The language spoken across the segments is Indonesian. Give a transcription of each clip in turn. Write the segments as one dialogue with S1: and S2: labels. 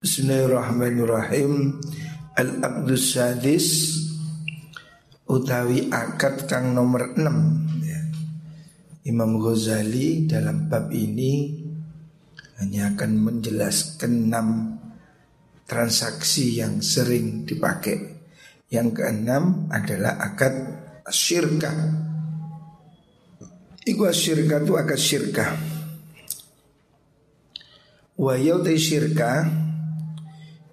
S1: Bismillahirrahmanirrahim. Al-Aqdus Sadis Utawi akad kang nomor 6 ya. Imam Ghazali dalam bab ini Hanya akan menjelaskan 6 transaksi yang sering dipakai. Yang keenam adalah akad syirka Iku syirka itu akad syirka Wa syirka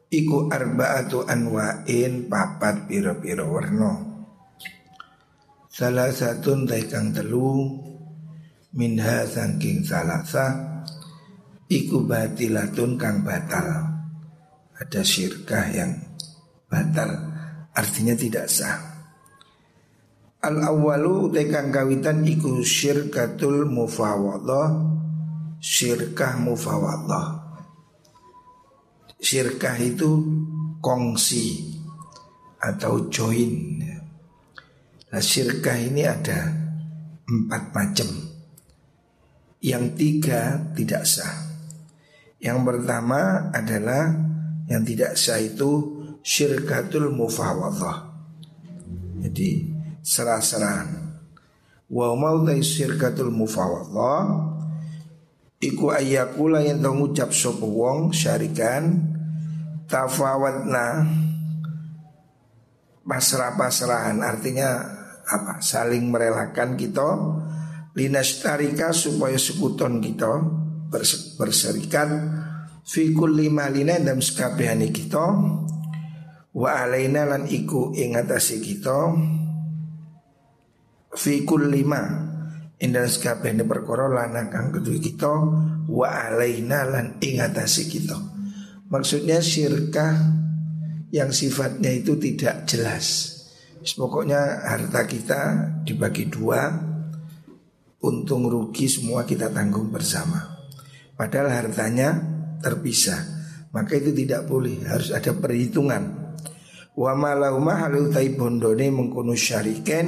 S1: Iku arba'atu anwa'in papat piro-piro warno Salah satu kang telu Minha sangking salasa Iku batilatun kang batal. Ada syirkah yang batal Artinya tidak sah. Al awalu tekang kawitan iku syirkatul mufawadah Syirkah mufawadah Syirkah itu kongsi atau join. Nah syirkah ini ada empat macam. Yang tiga tidak sah. Yang pertama adalah yang tidak sah itu syirkatul mufawadah. Jadi serah-serahan. Wa mau syirkatul mufawadah Iku ayakula yang tau ngucap sopo wong syarikan Tafawatna Pasrah-pasrahan artinya apa? Saling merelakan kita Linastarika supaya sekuton kita berserikat Fikul lima lina dalam sekabehani kita Wa alaina lan iku ingatasi kita Fikul lima Indah ini perkara lana kang kedua kita wa alaina lan ingatasi kita. Maksudnya syirkah yang sifatnya itu tidak jelas. Pokoknya harta kita dibagi dua, untung rugi semua kita tanggung bersama. Padahal hartanya terpisah, maka itu tidak boleh, harus ada perhitungan. Wa malauma halu bondone mengkono syariken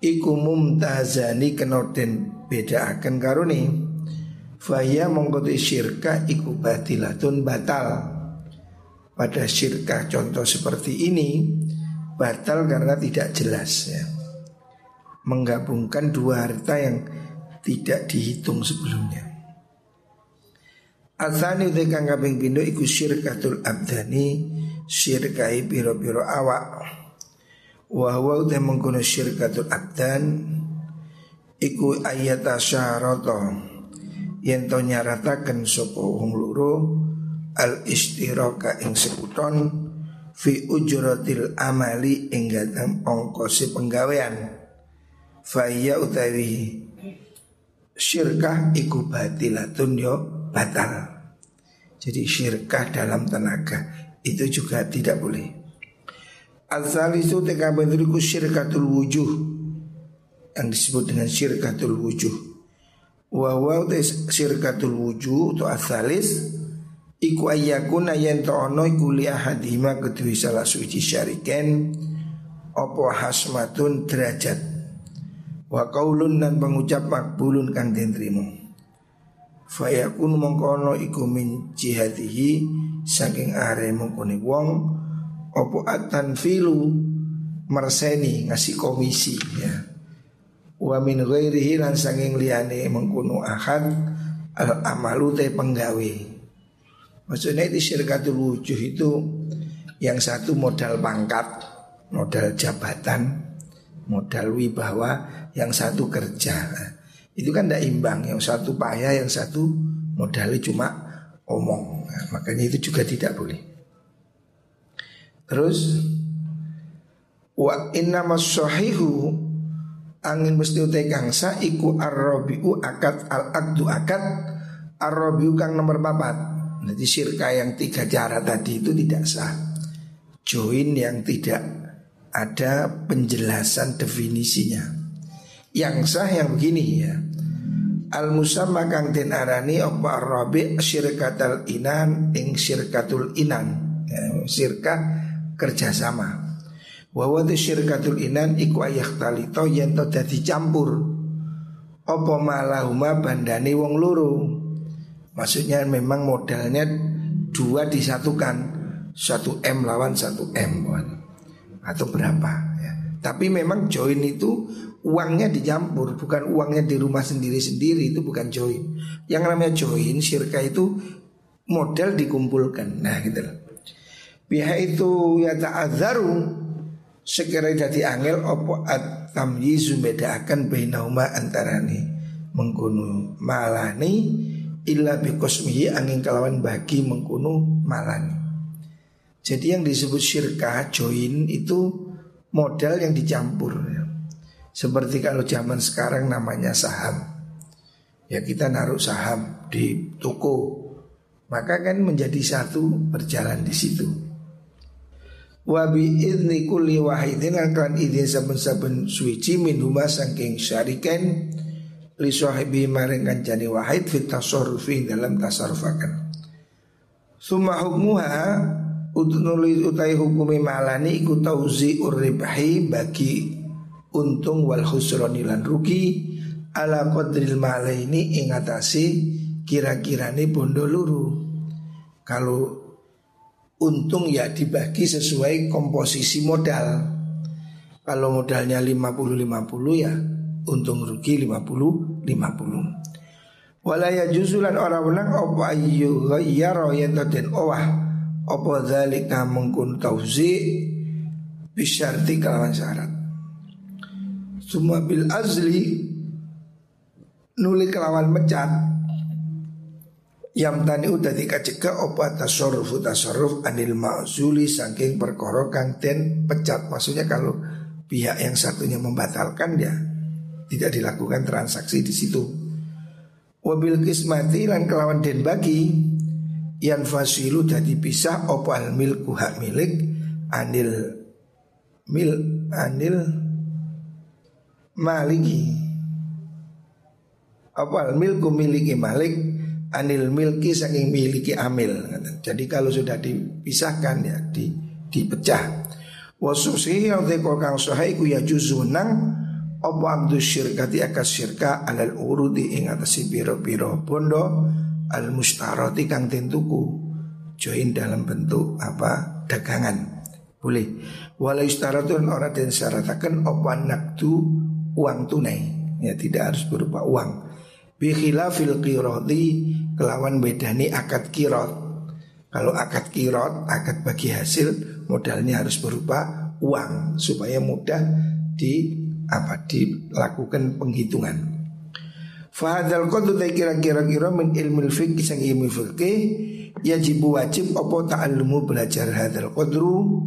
S1: iku mumtazani kena den bedaaken karuni Faya mongkoti syirka iku batilatun batal. Pada syirka contoh seperti ini Batal karena tidak jelas ya. Menggabungkan dua harta yang tidak dihitung sebelumnya. Asani utai kang pindo iku syirkatul abdani Syirkai piro-piro awak Wa huwa uta mengkono syirkatul abdan Iku ayat asyarato Yang to nyaratakan sopo wong luru Al istiraka ing sekuton Fi ujratil amali ing dalam penggawean. Faya utawi Syirkah iku batilatun yo batal. Jadi syirkah dalam tenaga Itu juga tidak boleh Al-Thalisu teka bentukku syirkatul wujuh Yang disebut dengan syirkatul wujuh. Wawaw syirkatul wujuh Itu al-Thalis Iku ayyakuna yen ta'ono iku li'ahadima kedui salah suci syariken Opo hasmatun derajat. Wa kaulun dan pengucap makbulun kang dentrimu Fayakun mongkono iku min jihadihi Saking are mongkoni wong opo filu merseni ngasih komisi ya. Wa min ghairihi lan sanging liyane mengkuno ahad al amalu te penggawe. Maksudnya di syirkatul wujuh itu yang satu modal pangkat, modal jabatan, modal wibawa, yang satu kerja. Itu kan tidak imbang, yang satu payah, yang satu modalnya cuma omong. Makanya itu juga tidak boleh. Terus wa inna masahihu angin mesti utai kangsa iku arrobiu akad al akdu akad arrobiu kang nomor papat. Nanti sirka yang tiga cara tadi itu tidak sah. Join yang tidak ada penjelasan definisinya. Yang sah yang begini ya. Al musamma kang den arani apa arrobi syirkatul inan ing syirkatul inan. Ya, sirka kerjasama. Wawa syirkatul inan iku ayah talito yen to dadi campur. Apa malahuma bandani wong luru. Maksudnya memang modalnya dua disatukan satu M lawan satu M atau berapa ya. Tapi memang join itu uangnya dicampur bukan uangnya di rumah sendiri-sendiri itu bukan join. Yang namanya join syirka itu modal dikumpulkan. Nah gitu loh. Pihak itu ya ta'adzaru sekiranya dadi angel opo at tamyizu bedakan bainahuma antarane mengkono malani illa biqasmihi angin kalawan bagi mengkono malani. Jadi yang disebut syirkah join itu modal yang dicampur. Seperti kalau zaman sekarang namanya saham. Ya kita naruh saham di toko. Maka kan menjadi satu berjalan di situ. Wa bi idni kulli wahidin akan idin saben-saben suci min huma saking syarikan li sahibi maring kancane wahid fit tasarrufi dalam tasarrufakan. Suma hukmuha utnuli utai hukumi malani iku tauzi urribhi bagi untung wal khusrani lan rugi ala qadril malaini ing atase kira-kirane bondo luru. Kalau untung ya dibagi sesuai komposisi modal. Kalau modalnya 50-50 ya untung rugi 50-50. Walaya juzulan orang menang apa ayu ghayyara yen den owah apa zalika mengkun tauzi bisyarti kalawan syarat. Semua bil azli nuli kelawan mecat Yam tani udah dikaceka opa tasarrufu tasarruf anil ma'zuli saking perkara kang pecat Maksudnya kalau pihak yang satunya membatalkan ya tidak dilakukan transaksi di situ. Wabil kismati lan kelawan den bagi yang fasilu jadi pisah opa al milku hak milik anil mil anil maliki apa al milku miliki malik anil milki saking miliki amil. Jadi kalau sudah dipisahkan ya di dipecah. Wasusi yang teko kang sahih ku ya juzunang apa abdu syirkati akas syirka alal urudi ing piro-piro bondo. Al mustaroti kang tentuku join dalam bentuk apa dagangan. Boleh. Walau istaratun orang dan syaratakan apa naktu uang tunai. Ya tidak harus berupa uang Bikhilafil qirati kelawan bedani akad kirot. Kalau akad kirot, akad bagi hasil modalnya harus berupa uang supaya mudah di apa dilakukan penghitungan. Fahadal qadu kira-kira kira min ilmu fikih sang ilmu fikih yajib wajib apa ta'allumu belajar hadal qadru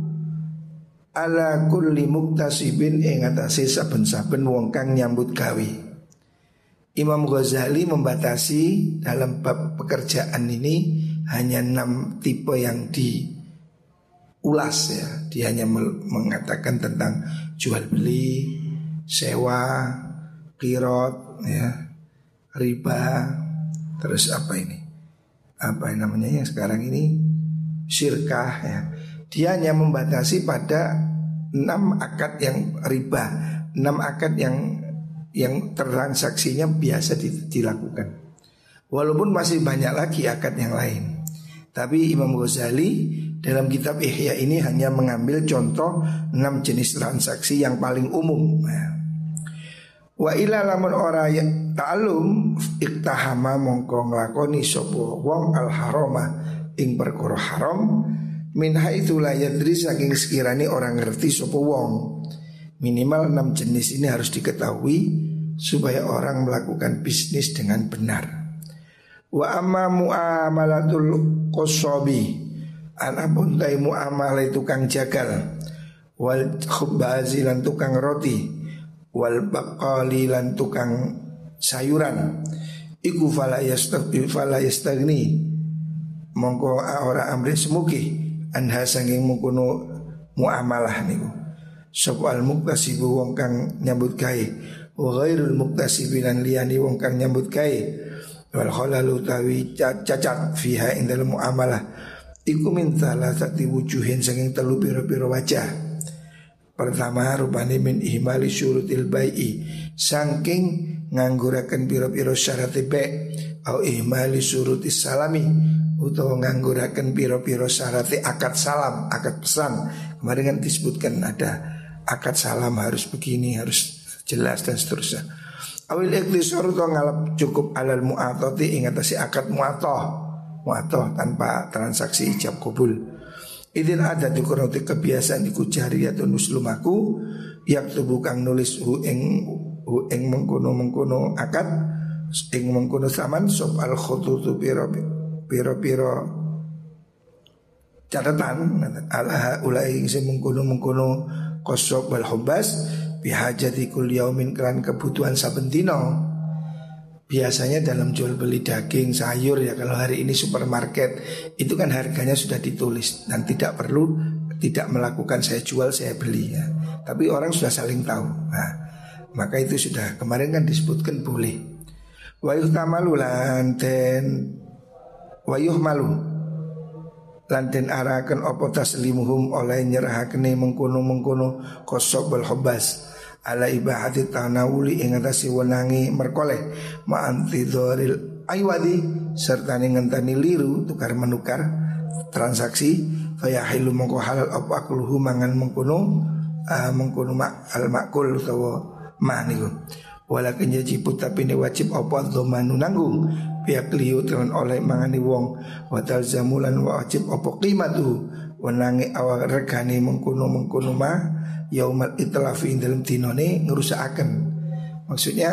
S1: ala kulli muktasibin ing atase saben-saben wong kang nyambut gawe. Imam Ghazali membatasi dalam pekerjaan ini hanya enam tipe yang diulas ya. Dia hanya mengatakan tentang jual beli, sewa, kirot, ya, riba, terus apa ini? Apa yang namanya yang sekarang ini? Syirkah ya. Dia hanya membatasi pada enam akad yang riba, enam akad yang yang transaksinya biasa dilakukan. Walaupun masih banyak lagi akad yang lain. Tapi Imam Ghazali dalam kitab Ihya ini hanya mengambil contoh enam jenis transaksi yang paling umum. Wa ila lamun ora ya ta'alum iktahama mongko nglakoni sapa wong al harama ing perkara haram min haitsu la yadri saking sekirani orang ngerti sapa wong. Minimal enam jenis ini harus diketahui supaya orang melakukan bisnis dengan benar. Wa amma muamalatul qasabi pun tai muamalah tukang jagal. Wal khubazi lan tukang roti. Wal baqali lan tukang sayuran. Iku fala yastagni fala yastagni. Mongko ora amri semuki anha sanging mungkono muamalah niku sapa al muktasibu wong kang nyambut gawe. Wa ghairul muktasibilan liyani wong kang nyambut gawe. Wal khalalu tawi cacat fiha ing dalam muamalah. Iku min salasati wujuhin saking telu pira-pira wajah. Pertama rupane min ihmali syurutil bai'i. Saking ngangguraken pira-pira syarat baik au ihmali syurutis salami utawa ngangguraken piro-piro syarat akad salam, akad pesan. Kemarin kan disebutkan ada akad salam harus begini, harus jelas dan seterusnya. Awil ikhtisar to ngalap cukup alal mu'atoti ingatasi akad mu'atoh Mu'atoh tanpa transaksi ijab kubul Idin ada di kurauti kebiasaan iku atau nuslumaku Yak tubuh kang nulis hu ing hu ing mengkono mengkono akad ing mengkono saman sop al khututu piro piro piro catatan ala ulai sing mengkono mengkono kosop wal hubas bihajati kul yaumin kelan kebutuhan saben dino Biasanya dalam jual beli daging, sayur ya kalau hari ini supermarket itu kan harganya sudah ditulis dan tidak perlu tidak melakukan saya jual saya beli ya. Tapi orang sudah saling tahu. Nah, maka itu sudah kemarin kan disebutkan boleh. Wayuh tamalu lanten wayuh malu lanten arakan opo taslimuhum oleh nyerahakne mengkono mengkono kosok bel hobas ala ibahati tanawuli ing atase wenangi merkoleh ma antidoril aywadi serta ngentani liru tukar menukar transaksi. Fayahilu mongko halal apa akluhu mangan mengkono uh, mengkono mak al makul utawa ma niku walakin yajib tapi ini wajib apa dhamanu nanggung pihak liu telan oleh mangani wong watal zamulan wajib apa qimatu wenangi awak regani mengkono mengkono ma yaumal itlafi dalam dinone ngerusakaken. Maksudnya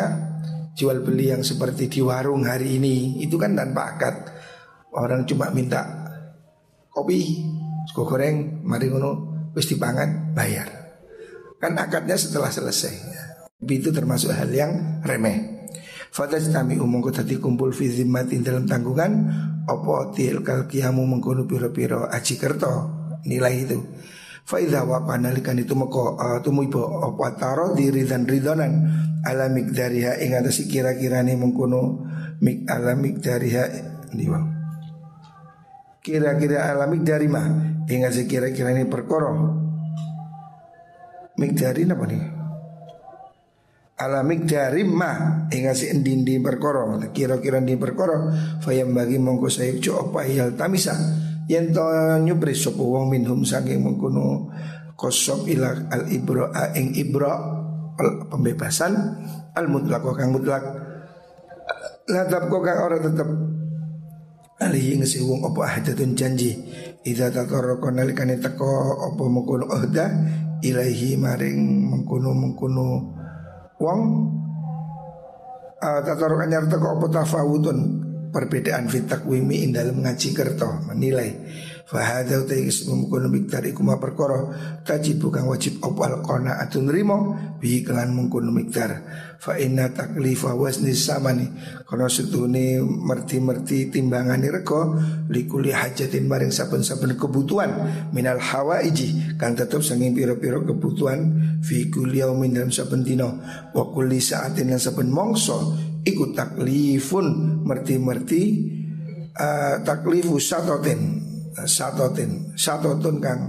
S1: jual beli yang seperti di warung hari ini itu kan tanpa akad. Orang cuma minta kopi, sego goreng, mari ngono wis dipangan bayar. Kan akadnya setelah selesai. Itu termasuk hal yang remeh. Fadas kami umum tadi kumpul fi zimmatin dalam tanggungan Opo til kal kiamu mengkono piro-piro aji kerto Nilai itu Faidha wa panalikan itu meko uh, tumui po apa taro diri dan ridonan ala mikdariha ing si kira-kira nih mengkuno mik ala mikdariha diwa. Kira-kira ala mikdari mah ing si kira-kira ini perkoro. Mikdari apa nih? Ala mikdari mah ing si endindi perkoro. Kira-kira di perkoro. Fayam bagi mongko sayuk co apa hal tamisa yen to nyupri sapa wong minhum saking mengkono kosop ila al ibro ing ibro pembebasan al mutlak kang mutlak ladap kok kang ora tetep alihi ngesi wong apa ahadatun janji Ida tatoroko nalikane teko apa mengkono ohda ilahi maring mengkono mengkono wong uh, tatoroko nyar teko apa tafawutun? Perbedaan fitak wimi in dalam ngaji kerto menilai Fahada utai ismu mengkono miktar iku ma perkara tajib bukan wajib opal kona atun rimo bihi kelan mengkono miktar fa inna taklifa wasni samani kono setune merti-merti timbangane rego likuli hajatin maring saben-saben kebutuhan minal hawaiji kan tetep sanging piro-piro kebutuhan fi kulli yaumin dalam saben dina wa kulli saatin lan saben mongso iku taklifun merti-merti uh, taklifu satotin satotin. Satotun kang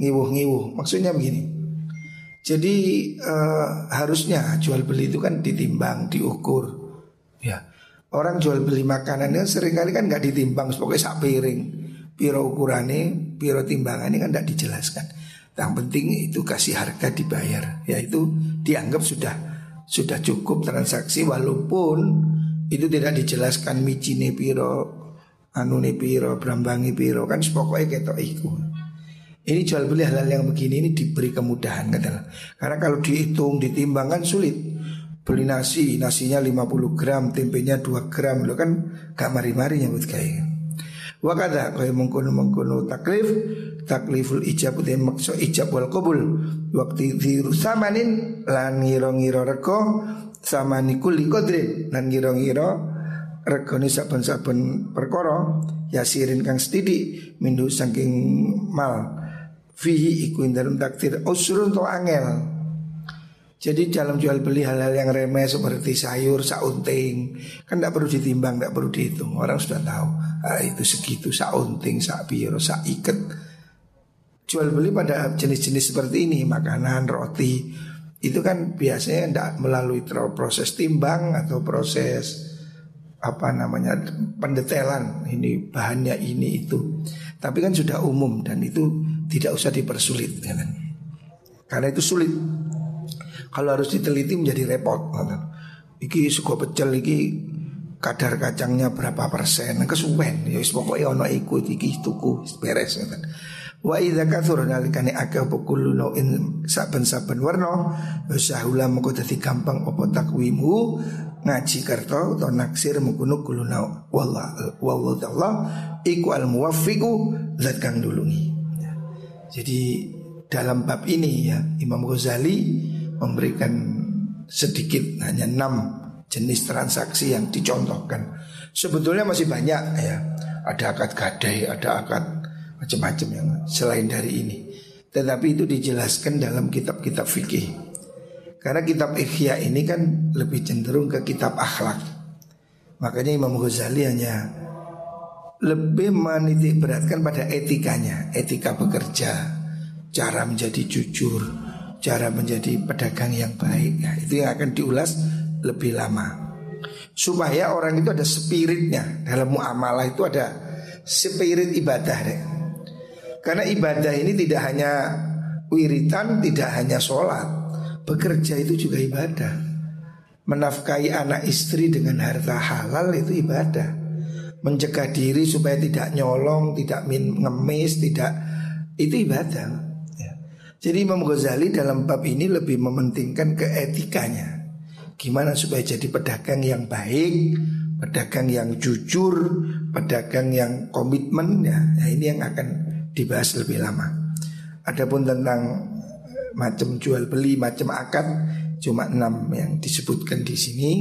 S1: ngiwuh-ngiwuh. Maksudnya begini. Jadi uh, harusnya jual beli itu kan ditimbang diukur. Ya. Orang jual beli makanan kan sering kali kan nggak ditimbang pokoknya sak piring. Piro ukurannya piro timbangannya kan tidak dijelaskan. Yang penting itu kasih harga dibayar. Ya itu dianggap sudah sudah cukup transaksi walaupun itu tidak dijelaskan micine piro anu nih piro, berambangi piro kan sepokoknya ketok iku. Ini jual beli halal yang begini ini diberi kemudahan kata. Karena kalau dihitung ditimbang kan sulit. Beli nasi, nasinya 50 gram, tempenya 2 gram lo kan gak mari-mari nyambut kayak. Wakada kaya mengkono mengkono taklif takliful ijab udah makso ijab wal kabul waktu diru samanin lan ngiro ngiro reko samani kuli lan ngiro ngiro regoni saben-saben perkara yasirin kang stidi mindu saking mal. Fihi iku dalam takdir usrun to angel. Jadi dalam jual beli hal-hal yang remeh seperti sayur, saunting Kan tidak perlu ditimbang, tidak perlu dihitung. Orang sudah tahu ah, Itu segitu, saunting, sak biro, sak iket. Jual beli pada jenis-jenis seperti ini Makanan, roti Itu kan biasanya tidak melalui proses timbang atau proses apa namanya pendetailan ini bahannya ini itu. Tapi kan sudah umum dan itu tidak usah dipersulit ya kan. Karena itu sulit. Kalau harus diteliti menjadi repot. Kan? Iki suka pecel iki kadar kacangnya berapa persen. Kesuwen. Ya wis pokoke ana iku iki tuku beres ngoten. Wa idza kathur nalikane akeh apa kullu in saben-saben warna sahula mengko dadi gampang apa takwimu ngaji kerto atau naksir mengkuno kullu nau. Wallah wallah ta'ala iku al muwaffiqu zat kang dulungi. Jadi dalam bab ini ya Imam Ghazali memberikan sedikit hanya enam jenis transaksi yang dicontohkan. Sebetulnya masih banyak ya. Ada akad gadai, ada akad macam-macam yang selain dari ini. Tetapi itu dijelaskan dalam kitab-kitab fikih. Karena kitab Ikhya ini kan lebih cenderung ke kitab akhlak. Makanya Imam Ghazali hanya lebih menitik beratkan pada etikanya, etika bekerja, cara menjadi jujur, cara menjadi pedagang yang baik. Nah, itu yang akan diulas lebih lama. Supaya orang itu ada spiritnya dalam muamalah itu ada spirit ibadah deh. Karena ibadah ini tidak hanya wiritan, tidak hanya sholat Bekerja itu juga ibadah Menafkahi anak istri dengan harta halal itu ibadah Mencegah diri supaya tidak nyolong, tidak min ngemis, tidak Itu ibadah ya. Jadi Imam Ghazali dalam bab ini lebih mementingkan keetikanya Gimana supaya jadi pedagang yang baik Pedagang yang jujur Pedagang yang komitmen ya, Nah ini yang akan dibahas lebih lama. Adapun tentang macam jual beli, macam akad cuma enam yang disebutkan di sini.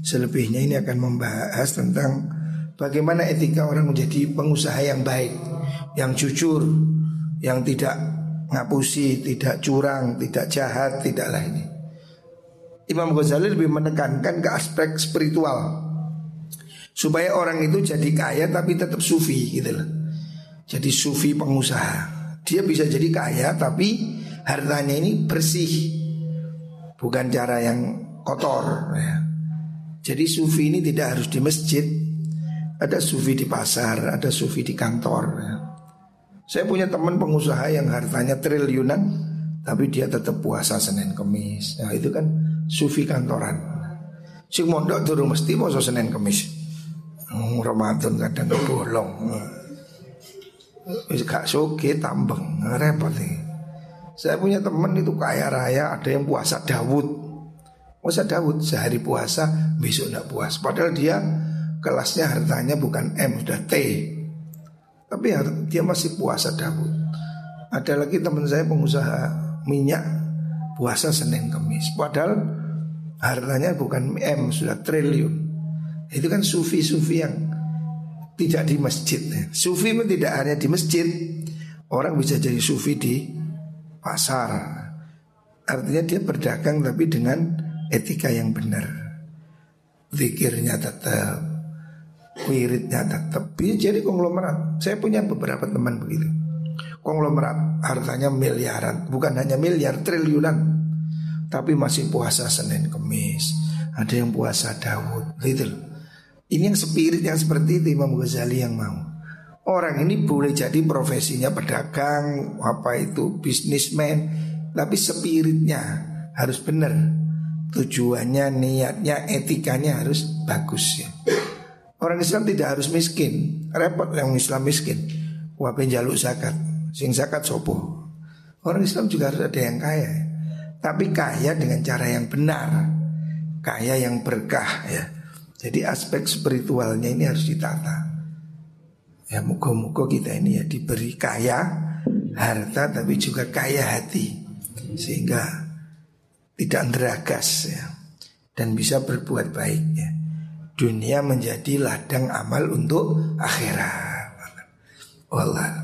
S1: Selebihnya ini akan membahas tentang bagaimana etika orang menjadi pengusaha yang baik, yang jujur, yang tidak ngapusi, tidak curang, tidak jahat, tidaklah ini. Imam Ghazali lebih menekankan ke aspek spiritual supaya orang itu jadi kaya tapi tetap sufi gitu loh. Jadi sufi pengusaha Dia bisa jadi kaya tapi hartanya ini bersih Bukan cara yang kotor ya. Jadi sufi ini tidak harus di masjid Ada sufi di pasar, ada sufi di kantor ya. Saya punya teman pengusaha yang hartanya triliunan Tapi dia tetap puasa Senin Kemis Nah itu kan sufi kantoran Sing mondok turun mesti mau Senin Kemis Ramadan kadang bolong Wis gak suki tambeng repot nih. Saya punya teman itu kaya raya ada yang puasa Dawud. Puasa Dawud sehari puasa besok tidak puas. Padahal dia kelasnya hartanya bukan M sudah T. Tapi dia masih puasa Dawud. Ada lagi teman saya pengusaha minyak puasa Senin Kamis. Padahal hartanya bukan M sudah triliun. Itu kan sufi-sufi yang tidak di masjid. Sufi pun tidak hanya di masjid. Orang bisa jadi sufi di pasar. Artinya dia berdagang tapi dengan etika yang benar. Zikirnya tetap, wiridnya tetap. Bisa jadi konglomerat. Saya punya beberapa teman begitu. Konglomerat hartanya miliaran, bukan hanya miliar, triliunan. Tapi masih puasa Senin Kemis. Ada yang puasa Daud, gitu loh. Ini yang spirit yang seperti itu Imam Ghazali yang mau. Orang ini boleh jadi profesinya pedagang, apa itu bisnismen, tapi spiritnya harus benar. Tujuannya, niatnya, etikanya harus bagus ya. Orang Islam tidak harus miskin, repot yang Islam miskin. Wah penjaluk zakat, sing zakat sopo. Orang Islam juga harus ada yang kaya, tapi kaya dengan cara yang benar, kaya yang berkah ya. Jadi aspek spiritualnya ini harus ditata. Ya muka-muka kita ini ya diberi kaya harta tapi juga kaya hati sehingga tidak deragas ya dan bisa berbuat baik ya. Dunia menjadi ladang amal untuk akhirat. Wallah.